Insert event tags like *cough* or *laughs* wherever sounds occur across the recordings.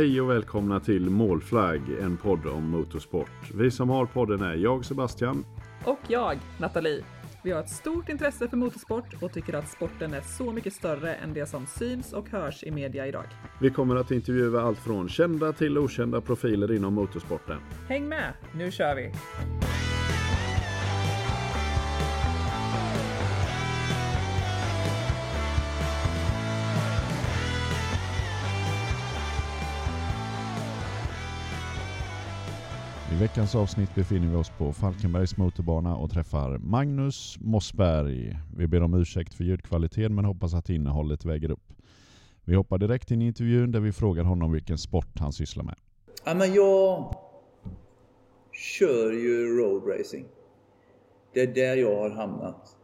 Hej och välkomna till Målflagg, en podd om motorsport. Vi som har podden är jag Sebastian. Och jag, Nathalie. Vi har ett stort intresse för motorsport och tycker att sporten är så mycket större än det som syns och hörs i media idag. Vi kommer att intervjua allt från kända till okända profiler inom motorsporten. Häng med, nu kör vi! Veckans avsnitt befinner vi oss på Falkenbergs motorbana och träffar Magnus Mossberg. Vi ber om ursäkt för ljudkvaliteten men hoppas att innehållet väger upp. Vi hoppar direkt in i intervjun där vi frågar honom vilken sport han sysslar med. Ja, men jag kör ju roadracing. Det är där jag har hamnat.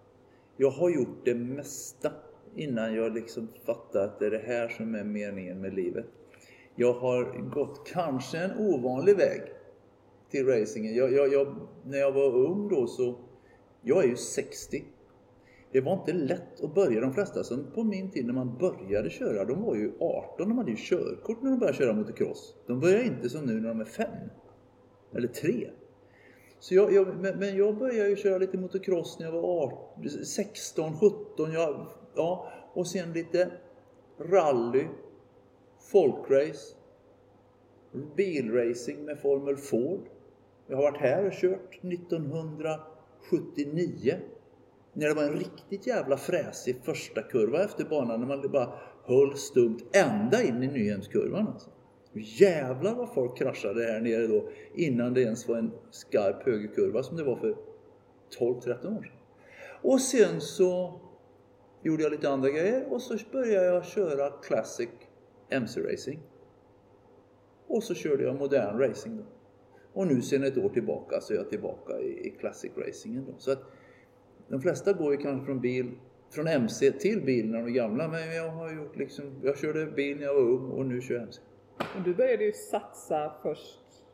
Jag har gjort det mesta innan jag liksom fattar att det är det här som är meningen med livet. Jag har gått kanske en ovanlig väg till racingen. Jag, jag, jag, när jag var ung då så, jag är ju 60. Det var inte lätt att börja. De flesta som på min tid när man började köra, de var ju 18, de hade ju körkort när de började köra motocross. De börjar inte som nu när de är 5. Eller 3. Så jag, jag, men jag började ju köra lite motocross när jag var 18, 16, 17. Jag, ja, och sen lite rally, folkrace, bilracing med Formel Ford. Jag har varit här och kört 1979. När det var en riktigt jävla fräsig första kurva efter banan. När man bara höll stumt ända in i Nyhemskurvan. Alltså. Jävlar vad folk kraschade här nere då. Innan det ens var en skarp högerkurva som det var för 12-13 år sedan. Och sen så gjorde jag lite andra grejer och så började jag köra Classic MC-racing. Och så körde jag modern racing då. Och nu sen ett år tillbaka så är jag tillbaka i, i classic racingen då. Så att de flesta går ju kanske från bil, från MC till bil när de är gamla. Men jag har gjort liksom, jag körde bil när jag var ung och nu kör jag MC. Och du började ju satsa först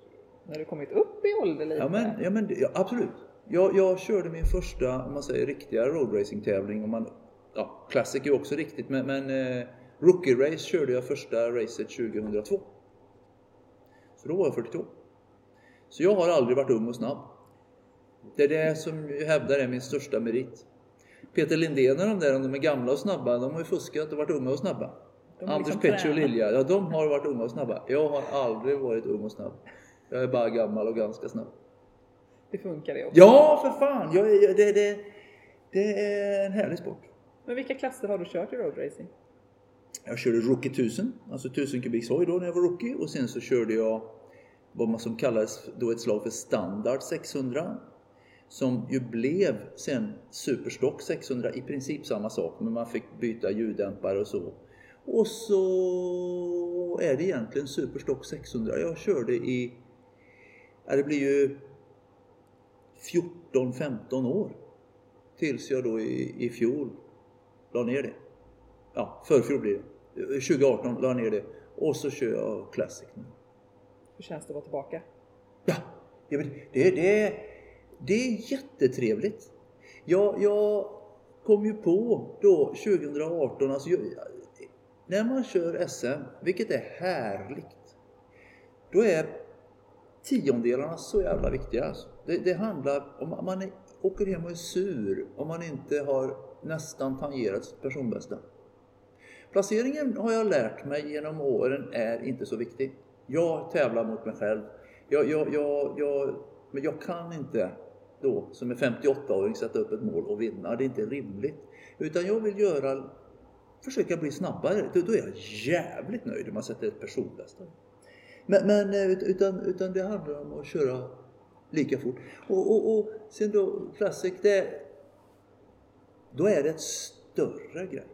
när du kommit upp i ålder lite. Ja men, ja, men ja, absolut. Jag, jag körde min första, om man säger riktiga roadracing-tävling. Man, ja, Classic är också riktigt men, men eh, Rookie Race körde jag första racet 2002. Så då var jag 42. Så jag har aldrig varit ung och snabb. Det är det som jag hävdar är min största merit. Peter Lindén och de där, om de är gamla och snabba, de har ju fuskat och varit unga och snabba. Anders liksom Petsch och Lilja, ja de har varit unga och snabba. Jag har aldrig varit ung och snabb. Jag är bara gammal och ganska snabb. Det funkar det också? Ja, för fan! Jag, jag, det, det, det är en härlig sport. Men vilka klasser har du kört i roadracing? Jag körde Rookie 1000, alltså 1000 kubiks hoj då när jag var rookie och sen så körde jag vad man som kallades då ett slag för standard 600 som ju blev sen Superstock 600 i princip samma sak men man fick byta ljuddämpare och så. Och så är det egentligen Superstock 600 jag körde i, ja, det blir ju 14-15 år tills jag då i, i fjol la ner det. Ja, förfjol blir det. 2018 la jag ner det och så kör jag Classic nu. Hur känns det att vara tillbaka? Ja, det, det, det är jättetrevligt. Jag, jag kom ju på då 2018, alltså jag, när man kör SM, vilket är härligt, då är tiondelarna så jävla viktiga. Alltså. Det, det handlar om att man är, åker hem och är sur om man inte har nästan tangerat sitt personbästa. Placeringen har jag lärt mig genom åren är inte så viktig. Jag tävlar mot mig själv. Jag, jag, jag, jag, men jag kan inte då som en 58-åring sätta upp ett mål och vinna. Det är inte rimligt. Utan jag vill göra, försöka bli snabbare. Då, då är jag jävligt nöjd om man sätter ett personbästa. Men, men eh, utan, utan det handlar om att köra lika fort. Och, och, och sen då Classic, det, då är det ett större grej.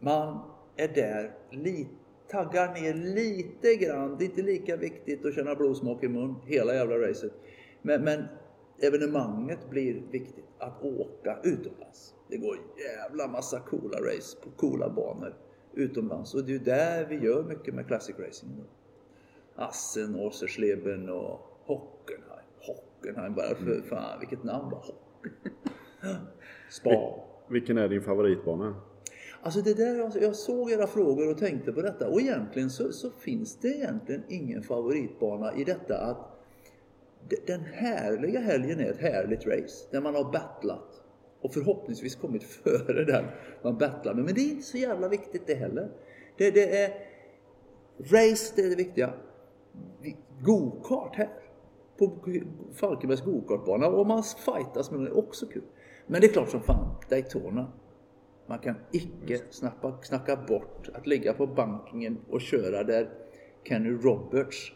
Man är där lite taggar ner lite grann. Det är inte lika viktigt att känna blodsmak i mun hela jävla racet. Men, men evenemanget blir viktigt. Att åka utomlands. Det går jävla massa coola race på coola banor utomlands. Och det är där vi gör mycket med classic racing. Assen, Ossersleben och Hockenheim. Hockenheim bara för mm. fan, vilket namn bara. *laughs* Spa. Vilken är din favoritbana? Alltså det där, jag, jag såg era frågor och tänkte på detta och egentligen så, så finns det egentligen ingen favoritbana i detta att den härliga helgen är ett härligt race där man har battlat och förhoppningsvis kommit *laughs* före den man battlar med. Men det är inte så jävla viktigt det heller. Det, det är race, det är det viktiga. Gokart här på Falkenbergs gokartbana och man fightas med den är också kul. Men det är klart som fan, Daytona. Man kan icke snappa, snacka bort att ligga på bankingen och köra där Kenny Roberts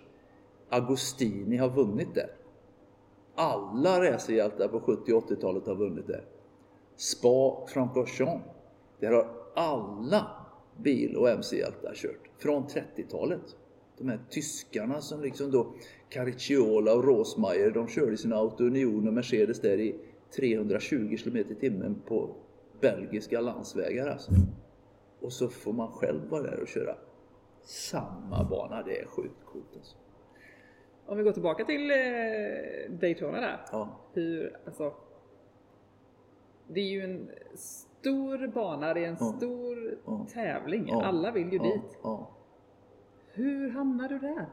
Agostini har vunnit där. Alla racerhjältar på 70 och 80-talet har vunnit där. Spa Francorchamps. Där har alla bil och mc-hjältar kört. Från 30-talet. De här tyskarna som liksom då Caricciola och Rosmeier, de körde sina Auto Union och Mercedes där i 320 km i timmen på belgiska landsvägar alltså. Och så får man själv vara där och köra samma bana. Det är sjukt coolt alltså. Om vi går tillbaka till eh, Daytona där. Ja. Hur, alltså. Det är ju en stor bana, det är en Ja. stor Ja. tävling. Alla vill ju dit. Ja. Hur hamnar du där?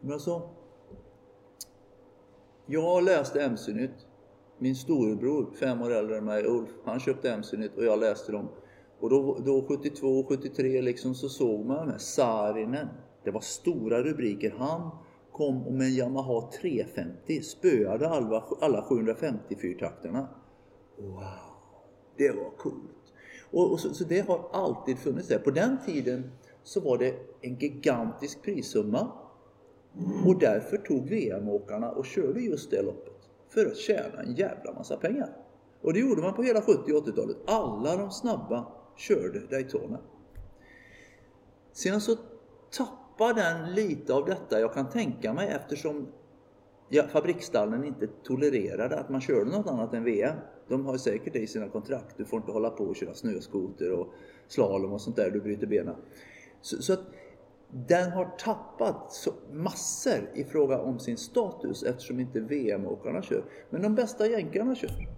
Men alltså. Jag läste MC-nytt. Min storebror, fem år äldre än mig, Ulf, han köpte MC-nytt och jag läste dem. Och då, då 72 och 73 liksom så såg man de här Saarinen. Det var stora rubriker. Han kom med en Yamaha 350, spöade alla, alla 750 fyrtakterna. Wow, det var coolt. Och, och så, så det har alltid funnits där. På den tiden så var det en gigantisk prissumma. Och därför tog VM-åkarna och körde just det loppet. För att tjäna en jävla massa pengar. Och det gjorde man på hela 70 och 80-talet. Alla de snabba körde Daytona. Sen så tappar den lite av detta, jag kan tänka mig eftersom ja, fabriksstallen inte tolererade att man körde något annat än VM. De har säkert det i sina kontrakt. Du får inte hålla på och köra snöskoter och slalom och sånt där, du bryter benen. Så, så att den har tappat massor i fråga om sin status eftersom inte VM-åkarna kör. Men de bästa jänkarna kör.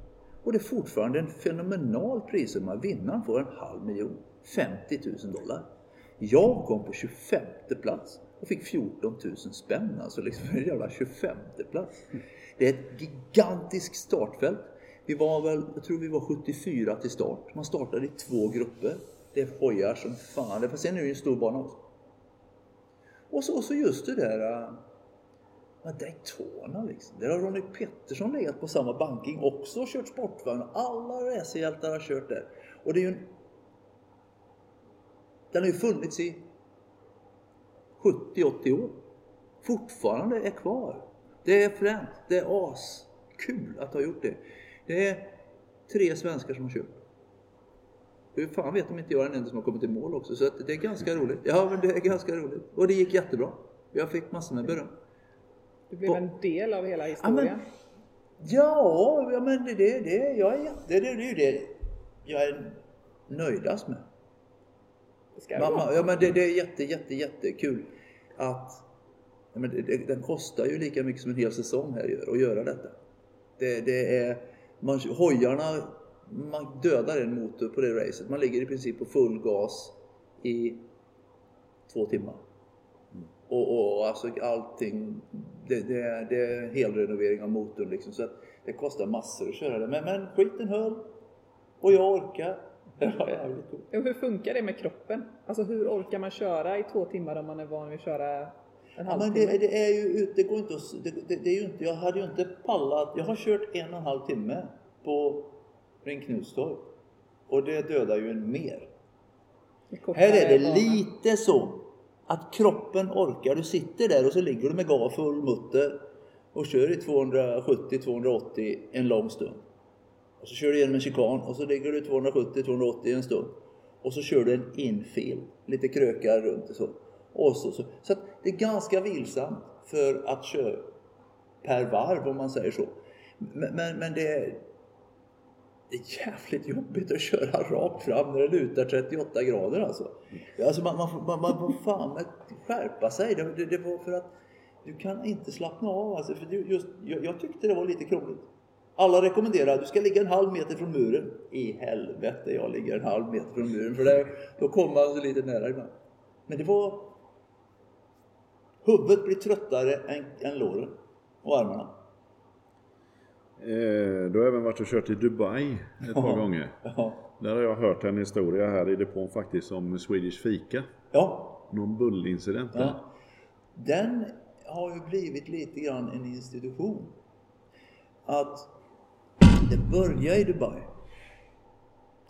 Och det är fortfarande en fenomenal prissumma. Vinnaren får en halv miljon. 50 000 dollar. Jag kom på 25 plats och fick 14 000 spänn. Alltså liksom en jävla 25 plats. Det är ett gigantiskt startfält. Vi var väl, jag tror vi var 74 till start. Man startade i två grupper. Det är hojar som fan. Fast sen är det ju en stor bana också. Och så, och så just det där äh, med Daytona liksom. Där har Ronny Pettersson legat på samma banking också och kört sportvagn. Alla racerhjältar har kört där. Och det är ju en... Den har ju funnits i 70-80 år. Fortfarande är kvar. Det är fränt. Det är askul att ha gjort det. Det är tre svenskar som har kört. Hur fan vet de inte jag är den enda som har kommit i mål också. Så att det är ganska roligt. Ja men det är ganska roligt. Och det gick jättebra. Jag fick massor med beröm. Du blev en del av hela Ja, historien. men, ja, ja men det, det, det, jag är det, det är ju det jag är nöjdast med. Det det Mamma, ja, men det, det är jätte, jätte, jättekul att ja, men det, det, den kostar ju lika mycket som en hel säsong här gör, att göra detta. Det, det är, man, hojarna, man dödar en motor på det racet. Man ligger i princip på full gas i två timmar. Och, och alltså allting, det, det, är- det är helrenovering av motorn liksom. Så att det kostar massor att köra det. Men, men skiten höll. Och jag orkar. Det var jävligt coolt. Och hur funkar det med kroppen? Alltså hur orkar man köra i två timmar om man är van vid att köra en Ja, men halvtimme? det, det är ju ut- det går inte att, det, det, det är ju inte, jag hade ju inte pallat. Jag har kört en och en halv timme på Ring Knutstorp. Och det dödar ju en mer. Här är det lite så att kroppen orkar. Du sitter där och så ligger du med gas full mutter och kör i 270-280 en lång stund. Och så kör du igenom en chikan och så ligger du 270-280 en stund. Och så kör du en infill, lite krökar runt och så. Och så, så. så det är ganska vilsamt för att köra per varv om man säger så. Men, men, men det, är, det är jävligt jobbigt att köra rakt fram när det lutar 38 grader alltså. Alltså man, man, får- man, man får fan skärpa sig. Det, det, det var för att du kan inte slappna av alltså. För just, jag, jag tyckte det var lite krångligt. Alla rekommenderar att du ska ligga en halv meter från muren. I helvete, jag ligger en halv meter från muren för det, då kommer man så lite nära ibland. Men det var... Huvudet blir tröttare än, än låren och armarna. Eh, du har även varit och kört i Dubai ett par gånger. Ja. Där har jag hört en historia här i depån faktiskt om Swedish Fika. ja. Någon bullincident där. Ja. Den har ju blivit lite grann en institution. Att det började i Dubai.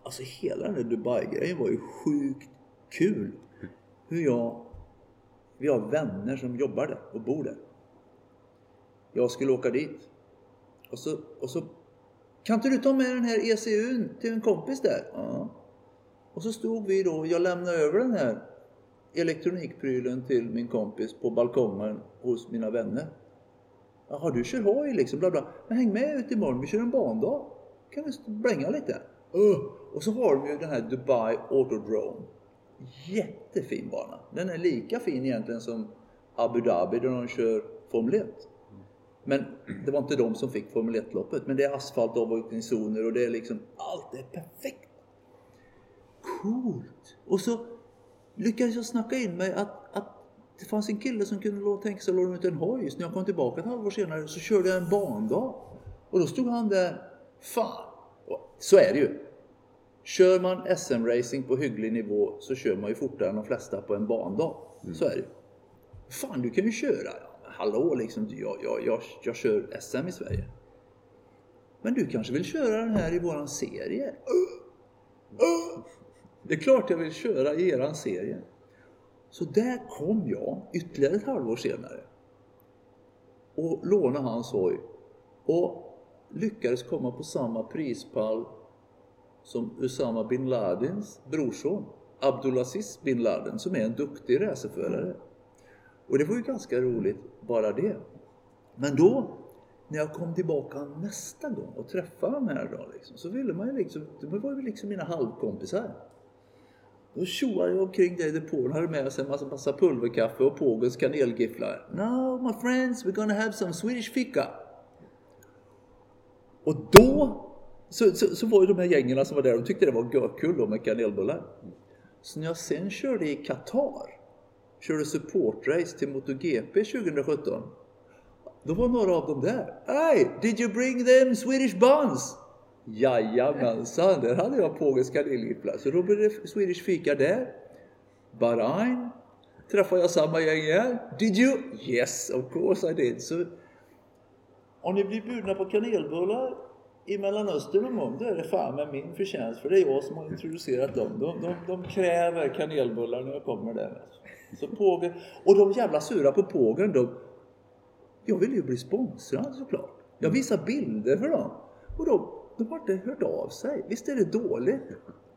Alltså hela den där Dubai-grejen var ju sjukt kul. Hur jag... Vi har vänner som jobbar där och bor där. Jag skulle åka dit. Och så, och så... Kan inte du ta med den här ECUn till en kompis där? Ja. Och så stod vi då, jag lämnade över den här elektronikprylen till min kompis på balkongen hos mina vänner. Jaha, du kör hoj liksom, bla bla. Men häng med ut imorgon, vi kör en bandag. Kan vi blänga lite? Uh. Och så har de ju den här Dubai Autodrome. Jättefin bana. Den är lika fin egentligen som Abu Dhabi där de kör Formel 1. Men det var inte de som fick Formel 1-loppet. Men det är asfaltavåkningszoner och det är liksom, allt är perfekt. Coolt! Och så lyckades jag snacka in mig att, att det fanns en kille som kunde tänka sig att låna ut en hoj. Så när jag kom tillbaka ett halvår senare så körde jag en bandag. Och då stod han där, fan! Så är det ju. Kör man SM-racing på hygglig nivå så kör man ju fortare än de flesta på en bandag. Så är det ju. Fan, du kan ju köra. Hallå liksom, jag, jag, jag, jag kör SM i Sverige. Men du kanske vill köra den här i våran serie? Uh, uh. Det är klart jag vill köra i eran serie. Så där kom jag ytterligare ett halvår senare och lånade hans hoj och lyckades komma på samma prispall som Usama bin Ladins brorson Abdulaziz bin Laden som är en duktig racerförare. Och det var ju ganska roligt bara det. Men då när jag kom tillbaka nästa gång och träffade de här då liksom, så ville man ju liksom, de var ju liksom mina halvkompisar. Då tjoade jag omkring där i depån och hade med sig en massa, massa pulverkaffe och pågens kanelgifflar. No my friends, we're gonna have some Swedish fika. Och då så, så, så var ju de här gängerna som var där, de tyckte det var görkul med kanelbullar. Så när jag sen körde i Qatar, körde supportrace till MotoGP 2017. Då var några av dem där. Hey, did you bring them Swedish buns? Jajamensan, där hade jag pågens lillgipplar. Så då blev det Swedish fika där. Bahrain träffade jag samma gäng igen. Did you? Yes, of course I did. Så om ni blir bjudna på kanelbullar i Mellanöstern någon gång, då är det fan med min förtjänst. För det är jag som har introducerat dem. De, de, de kräver kanelbullar när jag kommer där. Så pågen, och de jävla sura på pågen, de... Jag vill ju bli sponsrad såklart. Jag visar bilder för dem. Och de, de har inte hört av sig. Visst är det dåligt?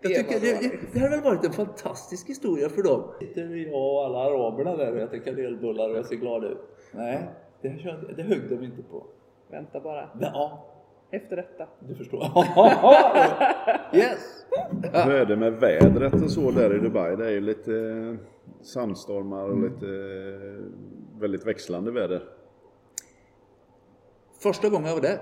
Jag Det tycker det, det, här har väl varit en fantastisk historia för dem. Sitter jag och alla araberna där och äter kanelbullar och jag ser glad ut. Nej, det, det högg de inte på. Vänta bara. Ja, Efter detta. du förstår. *laughs* yes! *laughs* Hur är det med vädret och så där i Dubai? Det är ju lite sandstormar och lite eh, väldigt växlande väder. Första gången jag var där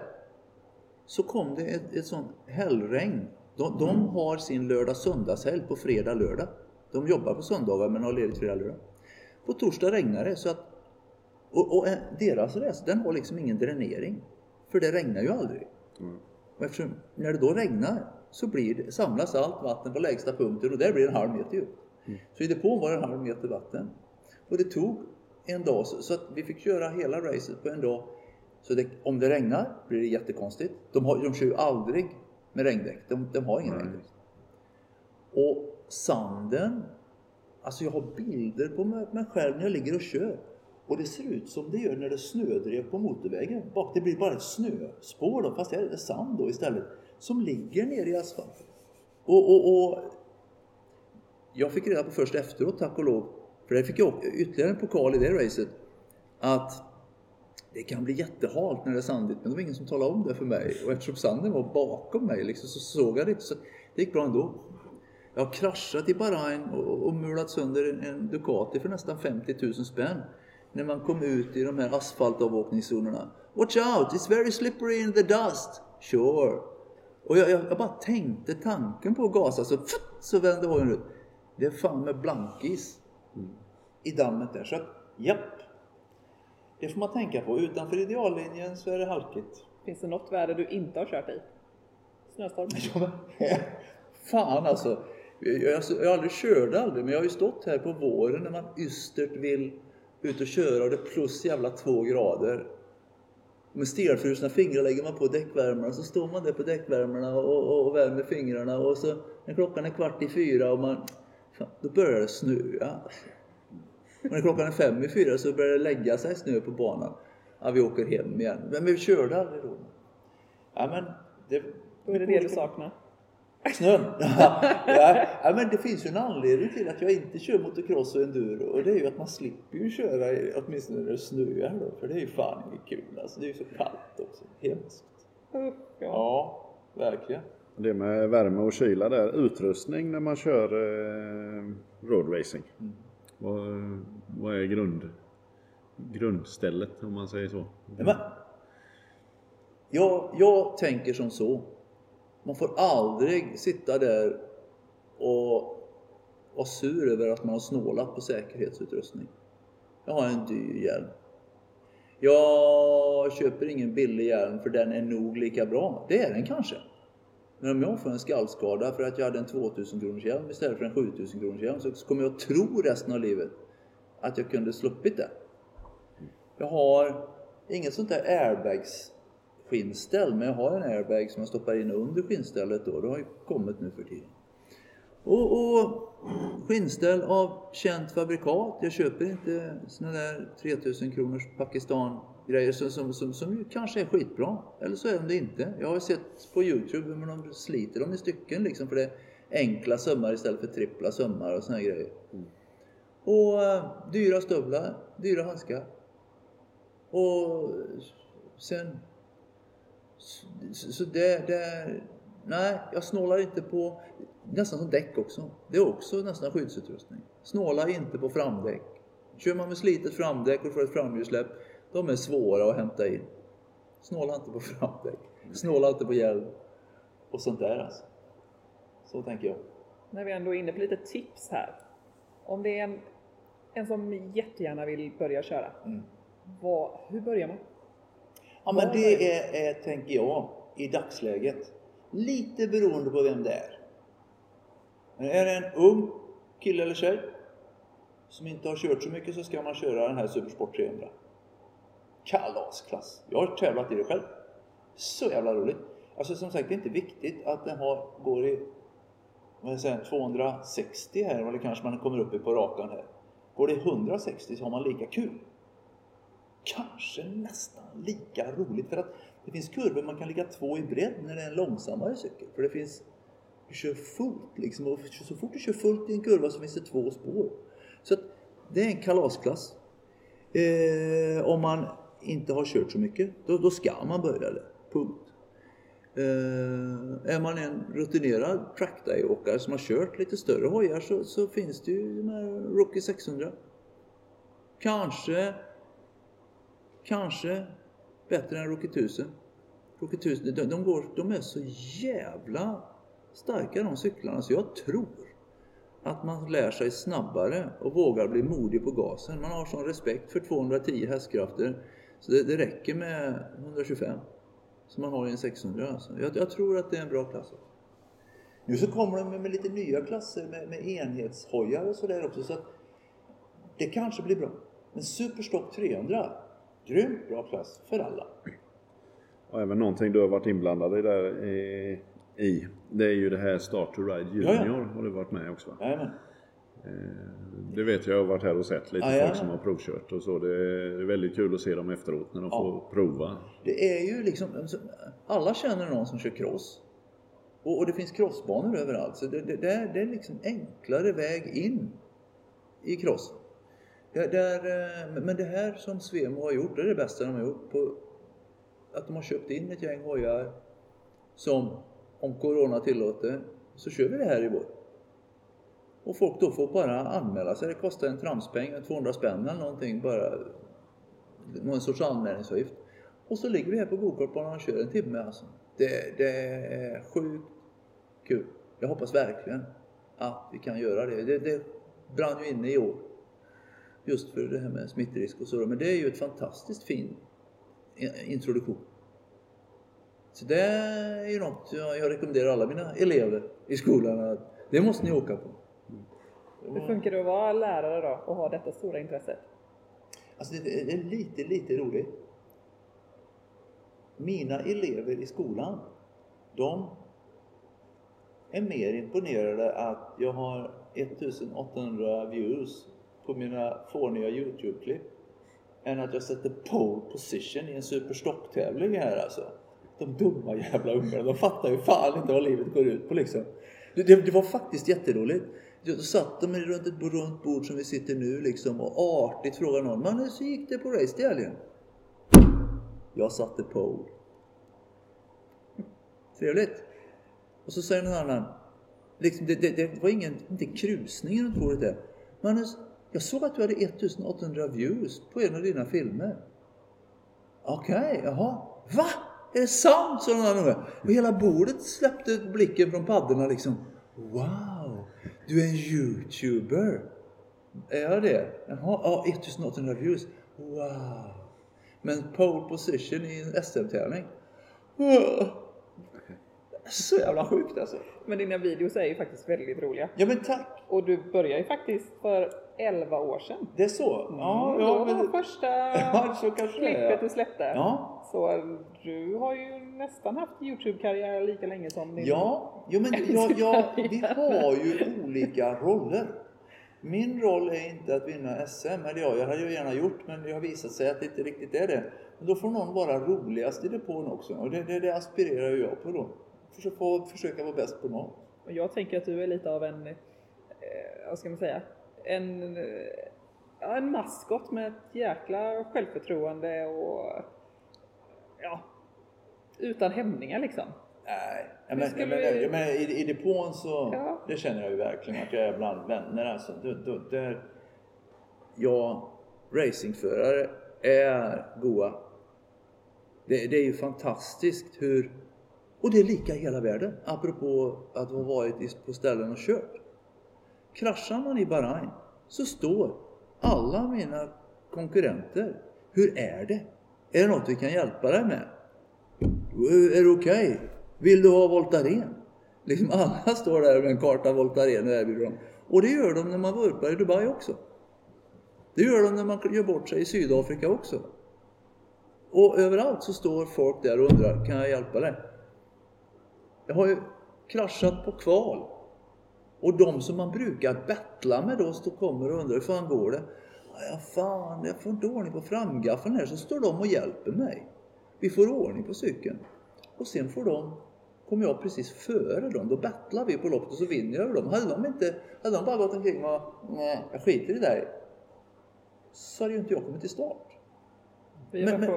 så kom det ett, ett sånt hällregn. De, de har sin lördag-söndagshelg på fredag-lördag. De jobbar på söndagar men har ledigt fredag-lördag. På torsdag regnar det så att och, och eh, deras resa den har liksom ingen dränering. För det regnar ju aldrig. Och eftersom när det då regnar så blir det, samlas allt vatten på lägsta punkten och där blir en halv meter djupt. Så i depån var det en halv meter vatten. Och det tog en dag så, att vi fick köra hela racet på en dag. Så det, om det regnar blir det jättekonstigt. De, har, de kör ju aldrig med regndäck. De, de har ingen regndäck. Och sanden, alltså jag har bilder på mig, själv när jag ligger och kör. Och det ser ut som det gör när det snödrev på motorvägen. Bak, det blir bara ett snöspår då, fast det är sand då istället. Som ligger nere i asfalten. Och, och, och jag fick reda på först efteråt, tack och lov, för där fick jag ytterligare en pokal i det racet, att det kan bli jättehalt när det är sandigt, men det var ingen som talade om det för mig. Och eftersom sanden var bakom mig liksom, så såg jag det inte. Så det gick bra ändå. Jag har kraschat i Bahrain och, och mulat sönder en, en Ducati för nästan 50 000 spänn. När man kom ut i de här asfaltavåkningszonerna. Watch out, it's very slippery in the dust. Sure! Och jag, jag, jag bara tänkte tanken på att gasa så, så vände hojen ut. Det är fan med blankis i dammet där. Så att, japp. Det får man tänka på. Utanför ideallinjen så är det halkigt. Finns det något väder du inte har kört i? Snöstorm? *laughs* *laughs* Fan alltså. Jag, jag, jag aldrig körde aldrig, men jag har ju stått här på våren när man ystert vill ut och köra och det är plus jävla två grader. Med stelfrusna fingrar lägger man på däckvärmarna så står man där på däckvärmarna och, och, och värmer fingrarna och så när klockan är kvart i fyra och man... Då börjar det snöa. Och när klockan är fem i fyra så börjar det lägga sig snö på banan. Ja, vi åker hem igen. Men vi körde aldrig då. Ja, men det, Då är det det du saknar. Snön? *laughs* ja, men det finns ju en anledning till att jag inte kör motocross och enduro och det är ju att man slipper ju köra åtminstone när det snöar då, för det är ju fan inget kul alltså. Det är ju så kallt också. Hemskt. Ja, verkligen. Det med värme och kyla där, utrustning när man kör eh, roadracing. Vad, vad är grund, grundstället om man säger så? Men, jag, jag tänker som så. Man får aldrig sitta där och vara sur över att man har snålat på säkerhetsutrustning. Jag har en dyr hjälm. Jag köper ingen billig hjälm för den är nog lika bra. Det är den kanske. Men om jag får en skallskada för att jag hade en 2000 kronors hjälm istället för en 7000 kronors hjälm så kommer jag tro resten av livet att jag kunde sluppit det. Jag har inget sånt där airbags skinnställ, men jag har en airbag som jag stoppar in under skinnstället då. Det har ju kommit nu för tiden. Och, och skinnställ av känt fabrikat. Jag köper inte såna där 3000 kronors Pakistan grejer som, som, som, som kanske är skitbra. Eller så är de det inte. Jag har sett på Youtube hur de sliter dem i stycken liksom för det är enkla sömmar istället för trippla sömmar och såna här grejer. Och eh, dyra stövlar, dyra handskar. Och sen... Så, så det, det... Nej, jag snålar inte på... Nästan som däck också. Det är också nästan skyddsutrustning. Snåla inte på framdäck. Kör man med slitet framdäck och får ett framhjulssläpp, de är svåra att hämta in. Snåla inte på framdäck. Snåla inte på hjälm. Och sånt där alltså. Så tänker jag. När vi ändå är inne på lite tips här. Om det är en, en som jättegärna vill börja köra. Mm. Vad, hur börjar man? Ja, men det är, är, tänker jag, i dagsläget. Lite beroende på vem det är. Men är det en ung kille eller tjej som inte har kört så mycket så ska man köra den här Supersport 300. Kalasklass! Jag har tävlat i det själv. Så jävla roligt! Alltså som sagt, det är inte viktigt att den har, går i vad säger, 260 här, eller kanske man kommer upp i på rakan här. Går det i 160 så har man lika kul kanske nästan lika roligt. För att det finns kurvor man kan ligga två i bredd när det är en långsammare cykel. För det finns, du kör fullt liksom. Och så fort du kör fullt i en kurva så finns det två spår. Så att det är en kalasklass. Eh, om man inte har kört så mycket, då, då ska man börja där. Punkt. Eh, är man en rutinerad trackday-åkare som har kört lite större hojar så, så finns det ju de här Rocky 600. Kanske Kanske bättre än Rocky 1000. Rocky 1000, de, de, går, de är så jävla starka de cyklarna så jag tror att man lär sig snabbare och vågar bli modig på gasen. Man har sån respekt för 210 hästkrafter så det, det räcker med 125 som man har i en 600. Alltså. Jag, jag tror att det är en bra klass. Nu så kommer de med, med lite nya klasser med, med enhetshojar och sådär också så att det kanske blir bra. Men Superstock 300 Grymt bra klass för alla. Och även någonting du har varit inblandad i där i, i det är ju det här Start to Ride Junior Ja, ja. har du varit med också va? Jajamän. Eh, Det vet jag, jag har varit här och sett lite ja. folk som har provkört och så. Det är väldigt kul att se dem efteråt när de Ja. får prova. Det är ju liksom, alltså, alla känner någon som kör cross. Och, och det finns crossbanor överallt. Så det, det, det, är, liksom enklare väg in i crossen. Det, det är, eh, men det här som Svemo har gjort, det är det bästa de har gjort. På, att de har köpt in ett gäng hojar som, om Corona tillåter, så kör vi det här i vår. Och folk då får bara anmäla sig. Det kostar en tramspeng, 200 spänn eller någonting bara. Någon sorts anmälningsavgift. Och så ligger vi här på gokartbanan och kör en timme alltså. Det, det är sjukt kul. Jag hoppas verkligen att vi kan göra det. Det, det brann ju inne i år. Just för det här med smittrisk och så. Men det är ju ett fantastiskt fin introduktion. Så det är ju något jag, jag rekommenderar alla mina elever i skolan att det måste ni åka på. Hur funkar det att vara lärare då och ha detta stora intresse? Alltså det, är lite, lite roligt. Mina elever i skolan, de är mer imponerade att jag har 1800 views på mina fåniga Youtube-klipp än att jag sätter pole position i en superstock-tävling här alltså. De dumma jävla ungarna, de fattar ju fan inte vad livet går ut på liksom. Det, det, det var faktiskt jätteroligt. Då satt de runt ett runt bord som vi sitter nu liksom och artigt frågade någon Man, hur gick det på race till helgen? Jag satte pole. *laughs* Trevligt. Och så säger någon annan. Liksom, det, det, det var ingen, inte krusning runt bordet där. Magnus, jag såg att du hade 1800 views på en av dina filmer. Okej, okay, jaha. Va? Är det sant? sa någon annan. Och hela bordet släppte blicken från paddorna liksom. Wow, du är en YouTuber. Är jag det? Jaha, ja, 1800 views. Wow. Men pole position i en SM-tävling. Så jävla sjukt alltså. Men dina videos är ju faktiskt väldigt roliga. Ja men tack! Och du började ju faktiskt för 11 år sedan. Det är så? Mm, ja, ja, då var det första *laughs* ja, så klippet du släppte. Ja. Så du har ju nästan haft Youtube-karriär lika länge som din... Ja, jo, men *laughs* jag, jag, vi har ju olika roller. Min roll är inte att vinna SM, eller ja, jag hade ju gärna gjort, men det har visat sig att det inte riktigt är det. Men då får någon vara roligast i depån också, och det, det, det aspirerar ju jag på då. Försöka, försöka vara bäst på något. Och jag tänker att du är lite av en, eh, vad ska man säga, en, ja, en maskot med ett jäkla självförtroende och ja, utan hämningar liksom. Nej, men, men, vi... men, i, i depån så, ja. det känner jag ju verkligen att jag är bland vänner alltså. Det, det, där, jag, racingförare, är goa. Det, det är ju fantastiskt hur, och det är lika i hela världen, apropå att ha varit på ställen och kört. Kraschar man i Bahrain så står alla mina konkurrenter, hur är det? Är det något vi kan hjälpa dig med? Är det okej? Okay? Vill du ha Voltaren? Liksom *laughs* alla står där med en karta Voltaren och erbjuder dem. Och det gör de när man vurpar i Dubai också. Det gör de när man gör bort sig i Sydafrika också. Och överallt så står folk där och undrar, kan jag hjälpa dig? Jag har ju kraschat på kval. Och de som man brukar battla med då står, kommer och undrar, hur fan går det? Ja, fan, jag får inte ordning på framgaffeln här. Så står de och hjälper mig. Vi får ordning på cykeln. Och sen får de, kommer jag precis före dem. Då battlar vi på loppet och så vinner jag över dem. Hade de, inte, hade de bara gått omkring och nej, jag skiter i dig. Så hade ju inte jag kommit till start. Men, men,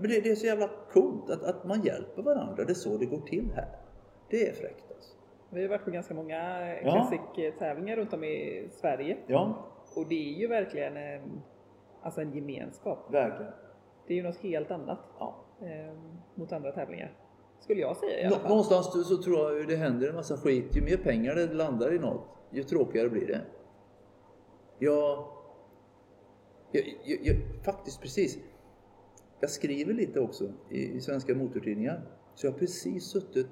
men det, det, är så jävla coolt att, att man hjälper varandra. Det är så det går till här. Det är fräckt alltså. Vi har varit på ganska många klassiktävlingar runt om i Sverige. Ja. Och det är ju verkligen en, alltså en gemenskap. Verkligen. Det är ju något helt annat ja. eh, mot andra tävlingar. Skulle jag säga i alla fall. Någonstans så tror jag ju det händer en massa skit. Ju mer pengar det landar i något, ju tråkigare blir det. Jag, jag, jag, jag faktiskt precis. Jag skriver lite också i, i svenska motortidningar. Så jag har precis suttit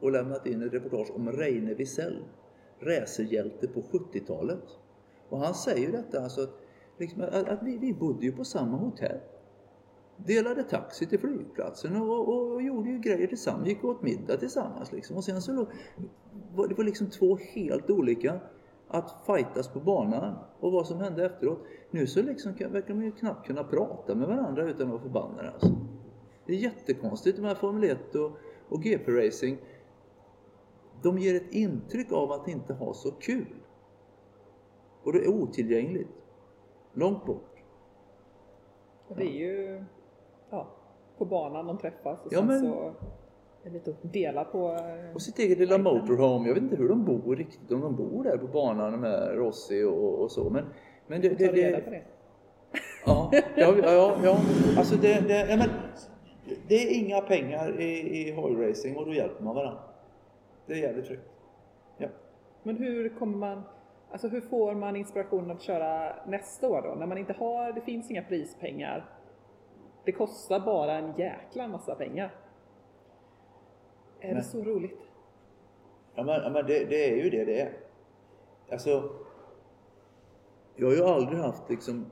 och lämnat in ett reportage om Reine Wiesel, racerhjälte på 70-talet. Och han säger detta alltså att, liksom, att, att vi, vi bodde ju på samma hotell. Delade taxi till flygplatsen och, och, och gjorde ju grejer tillsammans. Gick och åt middag tillsammans liksom. Och sen så låg, det var liksom två helt olika att fightas på banan och vad som hände efteråt. Nu så liksom verkar man ju knappt kunna prata med varandra utan att vara förbannade alltså. Det är jättekonstigt de här Formel 1 och, och GP-racing. De ger ett intryck av att inte ha så kul. Och det är otillgängligt. Långt bort. Det är ju ja, på banan de träffas och ja, sen men... så lite att dela på... Eh, och sitt eget lilla motorhome. Jag vet inte hur de bor riktigt, om de bor där på banan med Rossi och, och så. Men, men det... det, det... på det. Ja, ja, ja, ja. *laughs* Alltså det, det, ja, men, det är inga pengar i, i hojracing och då hjälper man varandra. Det är jävligt tryggt. Ja. Men hur kommer man, alltså hur får man inspiration att köra nästa år då? När man inte har, det finns inga prispengar. Det kostar bara en jäkla massa pengar. Är det Nej. så roligt? Ja men, ja, men det, det är ju det det är. Alltså, jag har ju aldrig haft liksom,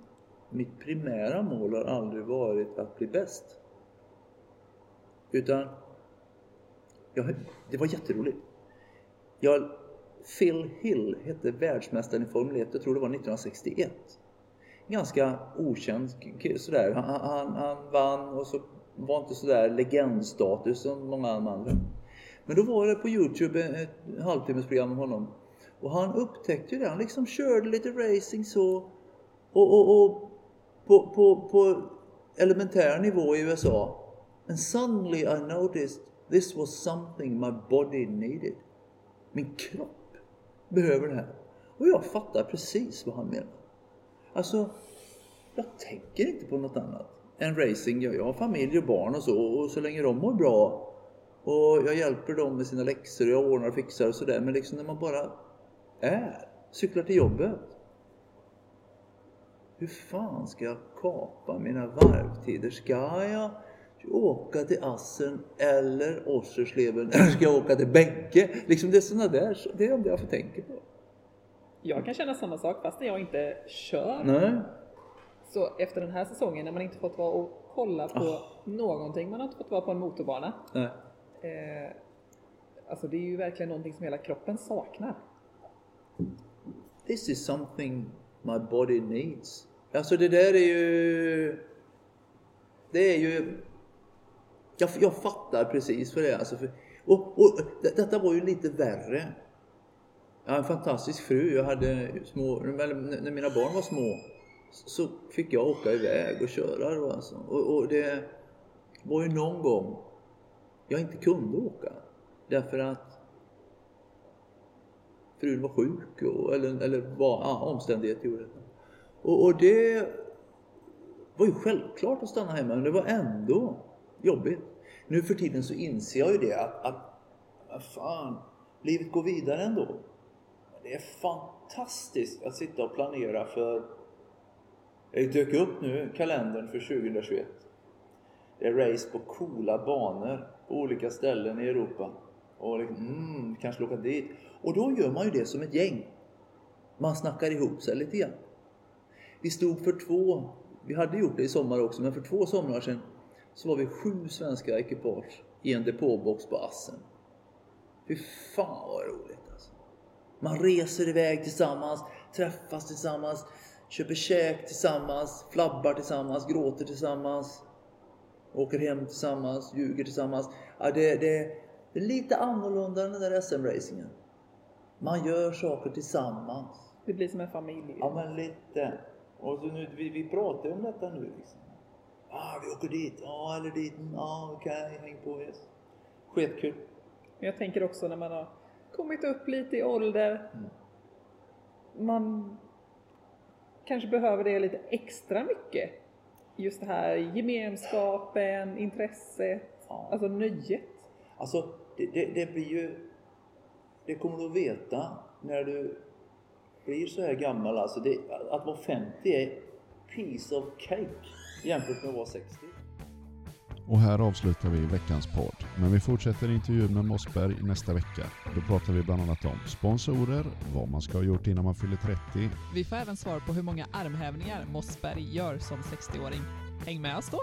mitt primära mål har aldrig varit att bli bäst. Utan, jag, det var jätteroligt. Jag, Phil Hill hette världsmästaren i Formel 1, jag tror det var 1961. Ganska okänd sådär. Han, han, han vann och så var inte sådär legendstatus som många andra. Men då var det på Youtube ett halvtimmesprogram om honom. Och han upptäckte ju det. Han liksom körde lite racing så. Och, och, och på, på, på elementär nivå i USA. And suddenly I noticed this was something my body needed. Min kropp behöver det här. Och jag fattar precis vad han menar. Alltså, jag tänker inte på något annat än racing. Jag, har familj och barn och så. Och så länge de mår bra och jag hjälper dem med sina läxor och jag ordnar och fixar och sådär. Men liksom när man bara är, cyklar till jobbet. Hur fan ska jag kapa mina varvtider? Ska jag åka till Assen eller Ossersleben eller ska jag åka till Bänke? Liksom det är sådana där, det är det jag får tänka på. Jag kan känna samma sak fast när jag inte kör. Nej. Så efter den här säsongen när man inte fått vara och kolla på Ah. någonting, man har inte fått vara på en motorbana. Nej. Eh, alltså det är ju verkligen någonting som hela kroppen saknar. This is something my body needs. Alltså det där är ju... Det är ju... Jag, jag fattar precis vad det är. Alltså för, och, och det- detta var ju lite värre. Jag har en fantastisk fru. Jag hade små... När mina barn var små så fick jag åka iväg och köra då alltså. Och, och det var ju någon gång jag inte kunde åka. Därför att frun var sjuk och, eller, eller var, ja, omständigheter gjorde det. Och, och det var ju självklart att stanna hemma men det var ändå jobbigt. Nu för tiden så inser jag ju det att, att fan, livet går vidare ändå. Det är fantastiskt att sitta och planera för jag dök upp nu kalendern för 2021. Det är race på coola banor på olika ställen i Europa. Och liksom, mm, kanske åka dit. Och då gör man ju det som ett gäng. Man snackar ihop sig lite grann. Vi stod för två, vi hade gjort det i sommar också, men för två somrar sedan så var vi sju svenska ekipage i en depåbox på Assen. Fy fan vad roligt alltså. Man reser iväg tillsammans, träffas tillsammans, köper käk tillsammans, flabbar tillsammans, gråter tillsammans, åker hem tillsammans, ljuger tillsammans. Ja, det, det, det är lite annorlunda än den där SM-racingen. Man gör saker tillsammans. Det blir som en familj. Ja, men lite. Och så nu, vi, vi pratar ju om detta nu liksom. Ah, vi åker dit. Ja, eller dit. Ja, ah, okej, häng på. Yes. Skitkul. Jag tänker också när man har kommit upp lite i ålder. Mm. Man kanske behöver det lite extra mycket. Just det här gemenskapen, intresset, Ja. alltså nöjet. Alltså, det, det, det blir ju... Det kommer du att veta när du blir så här gammal. Alltså, det, att vara 50 är piece of cake jämfört med att vara 60. Och här avslutar vi veckans podd. Men vi fortsätter intervjun med Mossberg nästa vecka. Då pratar vi bland annat om sponsorer, vad man ska ha gjort innan man fyller 30, Vi får även svar på hur många armhävningar Mossberg gör som 60-åring. Häng med oss då!